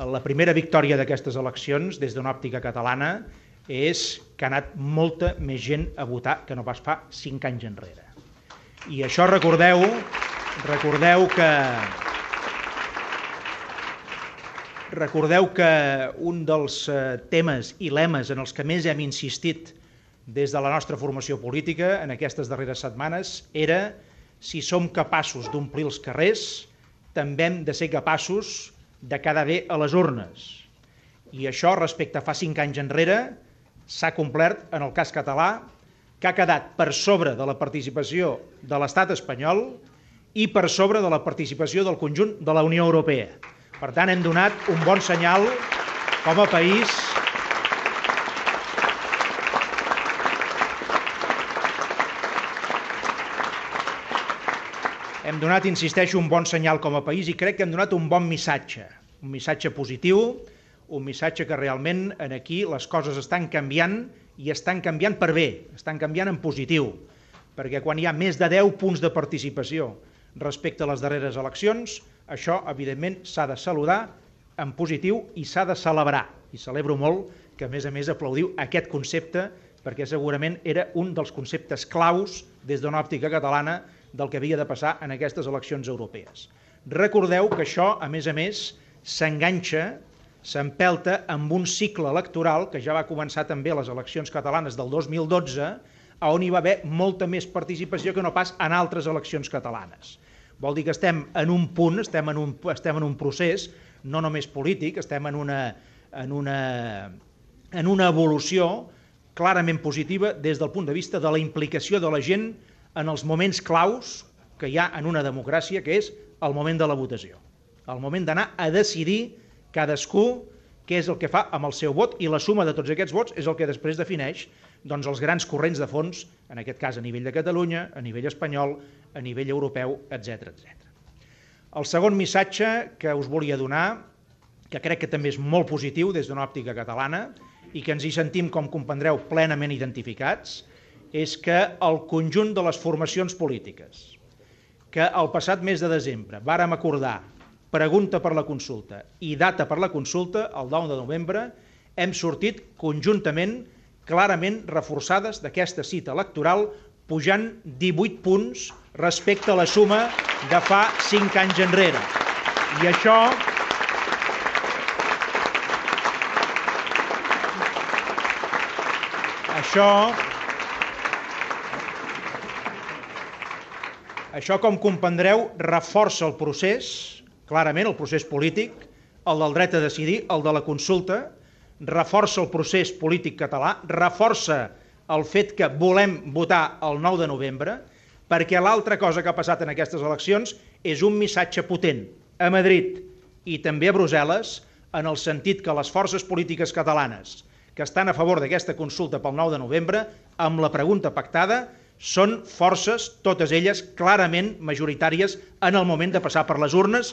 La primera victòria d'aquestes eleccions, des d'una òptica catalana, és que ha anat molta més gent a votar que no pas fa cinc anys enrere. I això recordeu, recordeu que recordeu que un dels eh, temes i lemes en els que més hem insistit des de la nostra formació política en aquestes darreres setmanes era si som capaços d'omplir els carrers, també hem de ser capaços de quedar bé a les urnes. I això, respecte a fa cinc anys enrere, s'ha complert en el cas català, que ha quedat per sobre de la participació de l'estat espanyol i per sobre de la participació del conjunt de la Unió Europea. Per tant, hem donat un bon senyal com a país hem donat, insisteixo, un bon senyal com a país i crec que hem donat un bon missatge, un missatge positiu, un missatge que realment en aquí les coses estan canviant i estan canviant per bé, estan canviant en positiu, perquè quan hi ha més de 10 punts de participació respecte a les darreres eleccions, això evidentment s'ha de saludar en positiu i s'ha de celebrar. I celebro molt que a més a més aplaudiu aquest concepte perquè segurament era un dels conceptes claus des d'una òptica catalana del que havia de passar en aquestes eleccions europees. Recordeu que això, a més a més, s'enganxa, s'empelta amb un cicle electoral que ja va començar també a les eleccions catalanes del 2012, on hi va haver molta més participació que no pas en altres eleccions catalanes. Vol dir que estem en un punt, estem en un, estem en un procés, no només polític, estem en una, en una, en una evolució clarament positiva des del punt de vista de la implicació de la gent en els moments claus que hi ha en una democràcia, que és el moment de la votació. El moment d'anar a decidir cadascú què és el que fa amb el seu vot i la suma de tots aquests vots és el que després defineix doncs, els grans corrents de fons, en aquest cas a nivell de Catalunya, a nivell espanyol, a nivell europeu, etc etc. El segon missatge que us volia donar, que crec que també és molt positiu des d'una òptica catalana i que ens hi sentim, com comprendreu, plenament identificats, és que el conjunt de les formacions polítiques que el passat mes de desembre vàrem acordar pregunta per la consulta i data per la consulta, el 9 de novembre, hem sortit conjuntament clarament reforçades d'aquesta cita electoral pujant 18 punts respecte a la suma de fa 5 anys enrere. I això això Això, com comprendreu, reforça el procés, clarament el procés polític, el del dret a decidir, el de la consulta, reforça el procés polític català, reforça el fet que volem votar el 9 de novembre, perquè l'altra cosa que ha passat en aquestes eleccions és un missatge potent a Madrid i també a Brussel·les en el sentit que les forces polítiques catalanes que estan a favor d'aquesta consulta pel 9 de novembre, amb la pregunta pactada, són forces, totes elles, clarament majoritàries en el moment de passar per les urnes